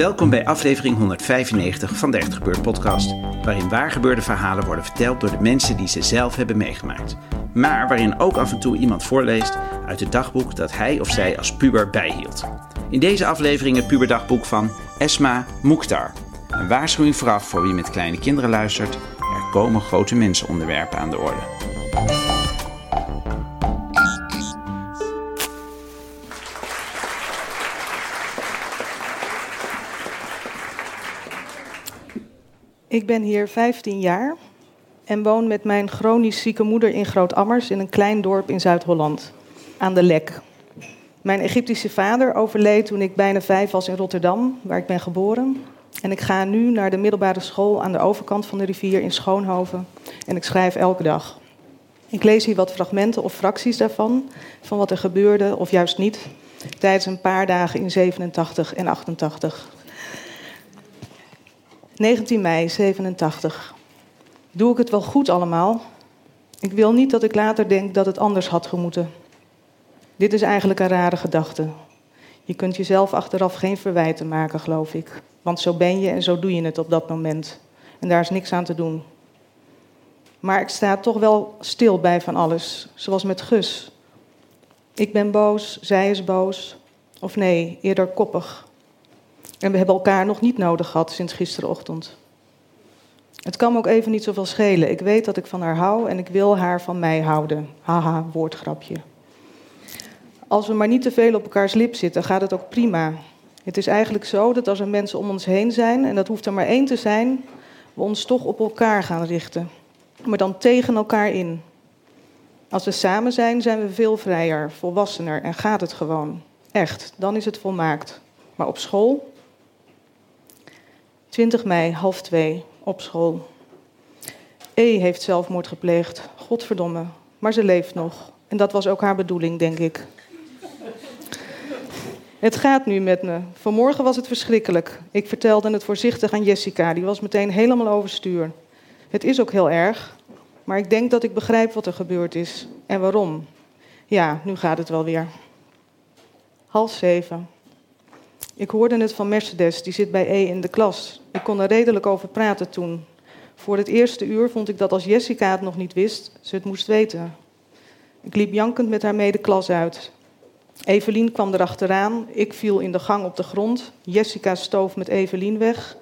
Welkom bij aflevering 195 van de Echt Gebeurd podcast, waarin waargebeurde verhalen worden verteld door de mensen die ze zelf hebben meegemaakt. Maar waarin ook af en toe iemand voorleest uit het dagboek dat hij of zij als puber bijhield. In deze aflevering het puberdagboek van Esma Mukhtar. Een waarschuwing vooraf voor wie met kleine kinderen luistert. Er komen grote mensenonderwerpen aan de orde. Ik ben hier 15 jaar en woon met mijn chronisch zieke moeder in Groot-Ammers in een klein dorp in Zuid-Holland, aan de Lek. Mijn Egyptische vader overleed toen ik bijna vijf was in Rotterdam, waar ik ben geboren. En ik ga nu naar de middelbare school aan de overkant van de rivier in Schoonhoven en ik schrijf elke dag. Ik lees hier wat fragmenten of fracties daarvan, van wat er gebeurde of juist niet, tijdens een paar dagen in 87 en 88. 19 mei 87. Doe ik het wel goed allemaal? Ik wil niet dat ik later denk dat het anders had gemoeten. Dit is eigenlijk een rare gedachte. Je kunt jezelf achteraf geen verwijten maken, geloof ik. Want zo ben je en zo doe je het op dat moment. En daar is niks aan te doen. Maar ik sta toch wel stil bij van alles, zoals met Gus. Ik ben boos, zij is boos. Of nee, eerder koppig. En we hebben elkaar nog niet nodig gehad sinds gisterochtend. Het kan me ook even niet zoveel schelen. Ik weet dat ik van haar hou en ik wil haar van mij houden. Haha, woordgrapje. Als we maar niet te veel op elkaars lip zitten, gaat het ook prima. Het is eigenlijk zo dat als er mensen om ons heen zijn, en dat hoeft er maar één te zijn, we ons toch op elkaar gaan richten. Maar dan tegen elkaar in. Als we samen zijn, zijn we veel vrijer, volwassener en gaat het gewoon. Echt, dan is het volmaakt. Maar op school? 20 mei, half twee, op school. E heeft zelfmoord gepleegd, godverdomme. Maar ze leeft nog. En dat was ook haar bedoeling, denk ik. Het gaat nu met me. Vanmorgen was het verschrikkelijk. Ik vertelde het voorzichtig aan Jessica. Die was meteen helemaal overstuur. Het is ook heel erg. Maar ik denk dat ik begrijp wat er gebeurd is. En waarom. Ja, nu gaat het wel weer. Half zeven. Ik hoorde het van Mercedes, die zit bij E in de klas. Ik kon er redelijk over praten toen. Voor het eerste uur vond ik dat als Jessica het nog niet wist, ze het moest weten. Ik liep jankend met haar mee de klas uit. Evelien kwam erachteraan, ik viel in de gang op de grond. Jessica stoof met Evelien weg.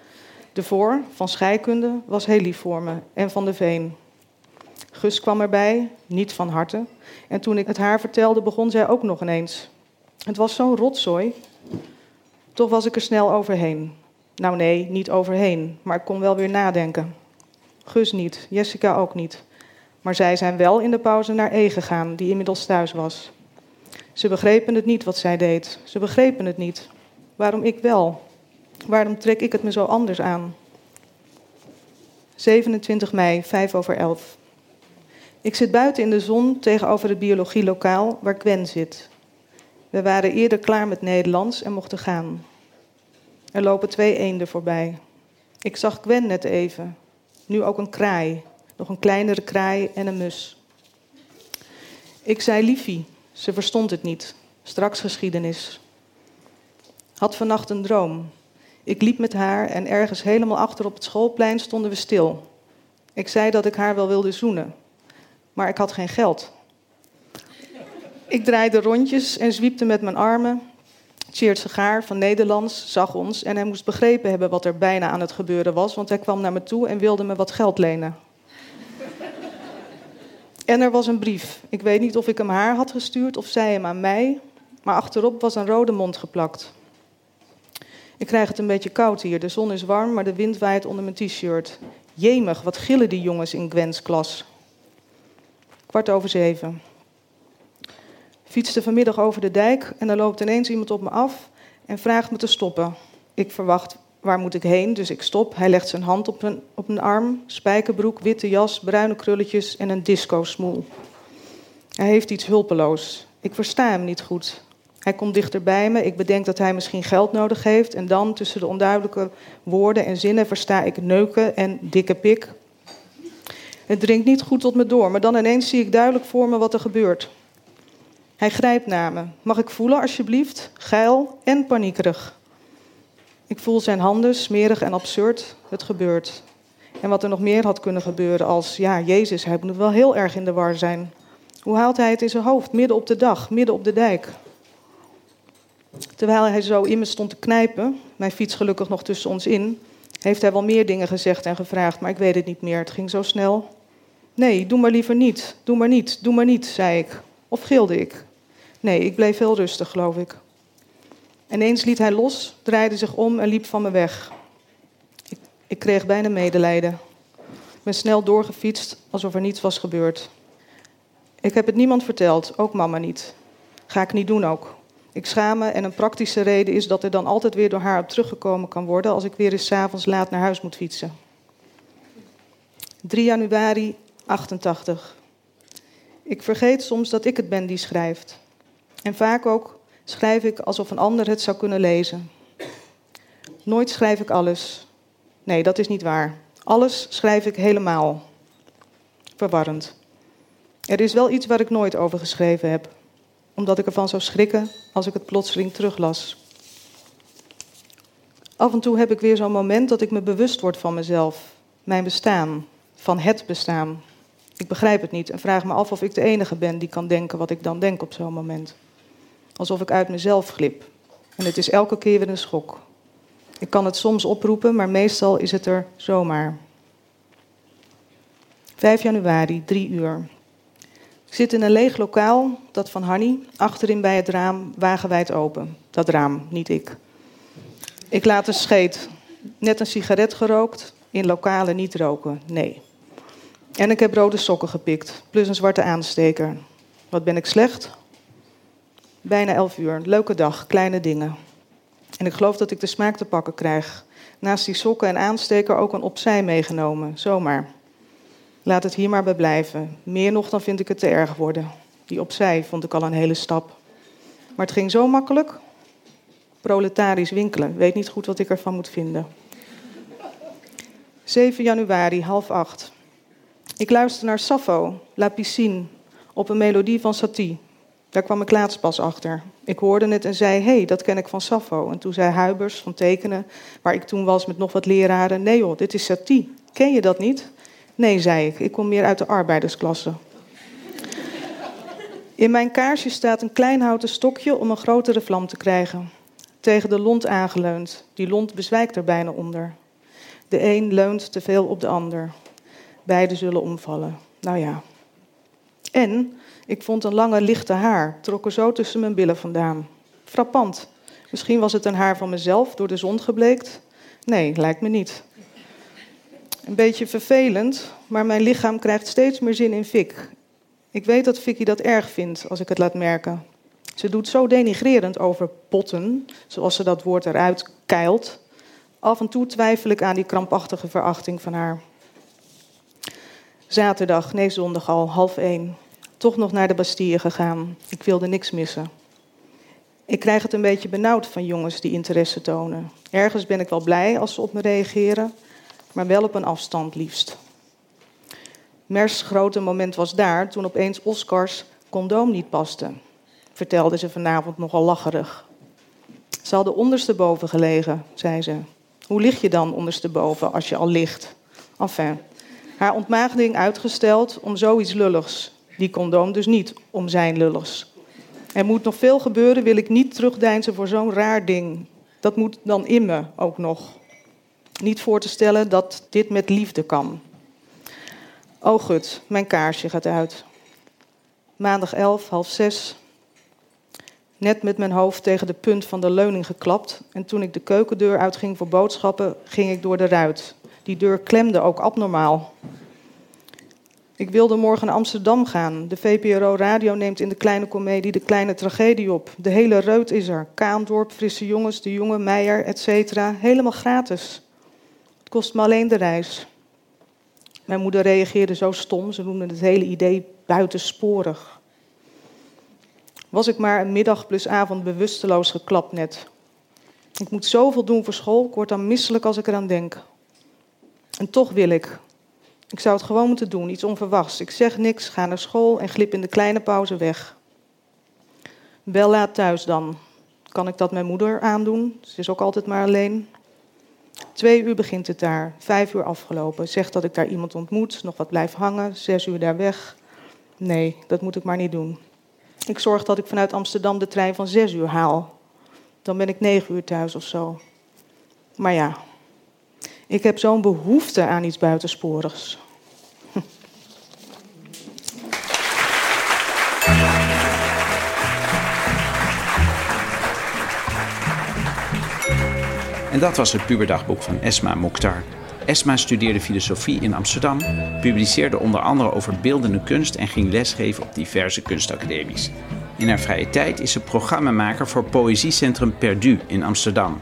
De voor, van scheikunde, was heel lief voor me en van de veen. Gus kwam erbij, niet van harte. En toen ik het haar vertelde, begon zij ook nog ineens. Het was zo'n rotzooi. Toch was ik er snel overheen. Nou nee, niet overheen, maar ik kon wel weer nadenken. Gus niet, Jessica ook niet. Maar zij zijn wel in de pauze naar E gegaan, die inmiddels thuis was. Ze begrepen het niet wat zij deed. Ze begrepen het niet. Waarom ik wel? Waarom trek ik het me zo anders aan? 27 mei, 5 over 11. Ik zit buiten in de zon tegenover het biologielokaal waar Gwen zit. We waren eerder klaar met Nederlands en mochten gaan. Er lopen twee eenden voorbij. Ik zag Gwen net even. Nu ook een kraai. Nog een kleinere kraai en een mus. Ik zei liefie. Ze verstond het niet. Straks geschiedenis. Had vannacht een droom. Ik liep met haar en ergens helemaal achter op het schoolplein stonden we stil. Ik zei dat ik haar wel wilde zoenen. Maar ik had geen geld. Ik draaide rondjes en zwiepte met mijn armen. Tjeerd Segaar van Nederlands zag ons en hij moest begrepen hebben wat er bijna aan het gebeuren was, want hij kwam naar me toe en wilde me wat geld lenen. En er was een brief. Ik weet niet of ik hem haar had gestuurd of zij hem aan mij, maar achterop was een rode mond geplakt. Ik krijg het een beetje koud hier. De zon is warm, maar de wind waait onder mijn t-shirt. Jemig, wat gillen die jongens in Gwens klas. Kwart over zeven. Fietste vanmiddag over de dijk en er loopt ineens iemand op me af en vraagt me te stoppen. Ik verwacht, waar moet ik heen? Dus ik stop. Hij legt zijn hand op een, op een arm, spijkerbroek, witte jas, bruine krulletjes en een disco-smoel. Hij heeft iets hulpeloos. Ik versta hem niet goed. Hij komt dichter bij me. Ik bedenk dat hij misschien geld nodig heeft. En dan, tussen de onduidelijke woorden en zinnen, versta ik neuken en dikke pik. Het dringt niet goed tot me door, maar dan ineens zie ik duidelijk voor me wat er gebeurt. Hij grijpt naar me. Mag ik voelen, alsjeblieft? Geil en paniekerig. Ik voel zijn handen, smerig en absurd. Het gebeurt. En wat er nog meer had kunnen gebeuren als, ja, Jezus, hij moet wel heel erg in de war zijn. Hoe haalt hij het in zijn hoofd, midden op de dag, midden op de dijk? Terwijl hij zo in me stond te knijpen, mijn fiets gelukkig nog tussen ons in, heeft hij wel meer dingen gezegd en gevraagd, maar ik weet het niet meer. Het ging zo snel. Nee, doe maar liever niet, doe maar niet, doe maar niet, zei ik. Of gilde ik? Nee, ik bleef heel rustig, geloof ik. Ineens liet hij los, draaide zich om en liep van me weg. Ik, ik kreeg bijna medelijden. Ik ben snel doorgefietst alsof er niets was gebeurd. Ik heb het niemand verteld, ook mama niet. Ga ik niet doen ook. Ik schaam me en een praktische reden is dat er dan altijd weer door haar op teruggekomen kan worden als ik weer eens avonds laat naar huis moet fietsen. 3 januari 88. Ik vergeet soms dat ik het ben die schrijft. En vaak ook schrijf ik alsof een ander het zou kunnen lezen. Nooit schrijf ik alles. Nee, dat is niet waar. Alles schrijf ik helemaal. Verwarrend. Er is wel iets waar ik nooit over geschreven heb, omdat ik ervan zou schrikken als ik het plotseling teruglas. Af en toe heb ik weer zo'n moment dat ik me bewust word van mezelf, mijn bestaan, van het bestaan. Ik begrijp het niet en vraag me af of ik de enige ben die kan denken wat ik dan denk op zo'n moment. Alsof ik uit mezelf glip. En het is elke keer weer een schok. Ik kan het soms oproepen, maar meestal is het er zomaar. 5 januari, 3 uur. Ik zit in een leeg lokaal, dat van Hanny, achterin bij het raam, wagenwijd open. Dat raam, niet ik. Ik laat een scheet, net een sigaret gerookt, in lokalen niet roken, nee. En ik heb rode sokken gepikt, plus een zwarte aansteker. Wat ben ik slecht? Bijna elf uur, leuke dag, kleine dingen. En ik geloof dat ik de smaak te pakken krijg. Naast die sokken en aansteker ook een opzij meegenomen, zomaar. Laat het hier maar bij blijven. Meer nog dan vind ik het te erg worden. Die opzij vond ik al een hele stap. Maar het ging zo makkelijk. Proletarisch winkelen. Weet niet goed wat ik ervan moet vinden. 7 januari, half acht. Ik luister naar Sappho, La Piscine, op een melodie van Satie. Daar kwam ik laatst pas achter. Ik hoorde het en zei, hey, dat ken ik van Sappho. En toen zei Huibers van Tekenen, waar ik toen was met nog wat leraren... nee joh, dit is Satie. Ken je dat niet? Nee, zei ik. Ik kom meer uit de arbeidersklasse. In mijn kaarsje staat een klein houten stokje om een grotere vlam te krijgen. Tegen de lont aangeleund. Die lont bezwijkt er bijna onder. De een leunt te veel op de ander. Beide zullen omvallen. Nou ja. En ik vond een lange lichte haar, trok er zo tussen mijn billen vandaan. Frappant. Misschien was het een haar van mezelf, door de zon gebleekt. Nee, lijkt me niet. Een beetje vervelend, maar mijn lichaam krijgt steeds meer zin in Fik. Ik weet dat Vicky dat erg vindt als ik het laat merken. Ze doet zo denigrerend over potten, zoals ze dat woord eruit keilt. Af en toe twijfel ik aan die krampachtige verachting van haar. Zaterdag, nee zondag al, half één. Toch nog naar de Bastille gegaan. Ik wilde niks missen. Ik krijg het een beetje benauwd van jongens die interesse tonen. Ergens ben ik wel blij als ze op me reageren, maar wel op een afstand liefst. Mers grote moment was daar toen opeens Oscars condoom niet paste, vertelde ze vanavond nogal lacherig. Ze hadden ondersteboven gelegen, zei ze. Hoe lig je dan ondersteboven als je al ligt? Enfin, haar ontmaagding uitgesteld om zoiets lulligs. Die condoom dus niet om zijn lulligs. Er moet nog veel gebeuren, wil ik niet terugdeinzen voor zo'n raar ding. Dat moet dan in me ook nog. Niet voor te stellen dat dit met liefde kan. Oh gut, mijn kaarsje gaat uit. Maandag 11, half zes. Net met mijn hoofd tegen de punt van de leuning geklapt. En toen ik de keukendeur uitging voor boodschappen, ging ik door de ruit Die deur klemde ook abnormaal. Ik wilde morgen naar Amsterdam gaan. De VPRO Radio neemt in de kleine komedie de kleine tragedie op. De hele reut is er. Kaandorp, Frisse Jongens, De Jonge, Meijer, etc. Helemaal gratis. Het kost me alleen de reis. Mijn moeder reageerde zo stom. Ze noemde het hele idee buitensporig. Was ik maar een middag plus avond bewusteloos geklapt net. Ik moet zoveel doen voor school, ik word dan misselijk als ik eraan denk. En toch wil ik. Ik zou het gewoon moeten doen, iets onverwachts. Ik zeg niks, ga naar school en glip in de kleine pauze weg. Wel laat thuis dan. Kan ik dat mijn moeder aandoen? Ze is ook altijd maar alleen. Twee uur begint het daar, vijf uur afgelopen. Zeg dat ik daar iemand ontmoet, nog wat blijf hangen, zes uur daar weg. Nee, dat moet ik maar niet doen. Ik zorg dat ik vanuit Amsterdam de trein van zes uur haal. Dan ben ik negen uur thuis of zo. Maar ja, ik heb zo'n behoefte aan iets buitensporigs. En dat was het puberdagboek van Esma Mokhtar. Esma studeerde filosofie in Amsterdam, publiceerde onder andere over beeldende kunst en ging lesgeven op diverse kunstacademies. In haar vrije tijd is ze programmamaker voor Poëziecentrum Perdu in Amsterdam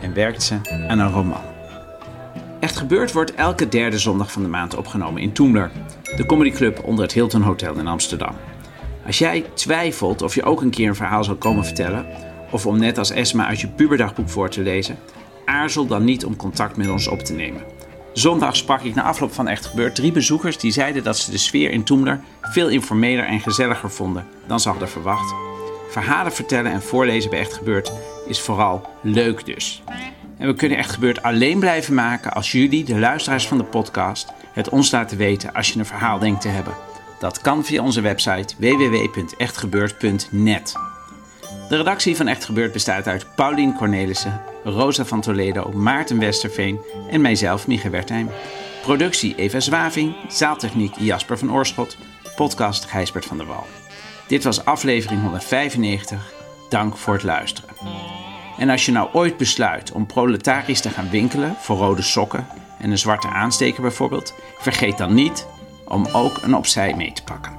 en werkt ze aan een roman. Echt Gebeurd wordt elke derde zondag van de maand opgenomen in Toemler, de comedyclub onder het Hilton Hotel in Amsterdam. Als jij twijfelt of je ook een keer een verhaal zal komen vertellen, of om net als Esma uit je puberdagboek voor te lezen, aarzel dan niet om contact met ons op te nemen. Zondag sprak ik na afloop van Echt Gebeurd drie bezoekers die zeiden dat ze de sfeer in Toemler veel informeler en gezelliger vonden dan ze hadden verwacht. Verhalen vertellen en voorlezen bij Echt Gebeurd is vooral leuk dus. En we kunnen Echt Gebeurd alleen blijven maken als jullie, de luisteraars van de podcast, het ons laten weten als je een verhaal denkt te hebben. Dat kan via onze website www.echtgebeurd.net. De redactie van Echt Gebeurd bestaat uit Paulien Cornelissen, Rosa van Toledo, Maarten Westerveen en mijzelf, Mieke Wertheim. Productie Eva Zwaving, zaaltechniek Jasper van Oorschot, podcast Gijsbert van der Wal. Dit was aflevering 195. Dank voor het luisteren. En als je nou ooit besluit om proletarisch te gaan winkelen voor rode sokken en een zwarte aansteker bijvoorbeeld, vergeet dan niet om ook een opzij mee te pakken.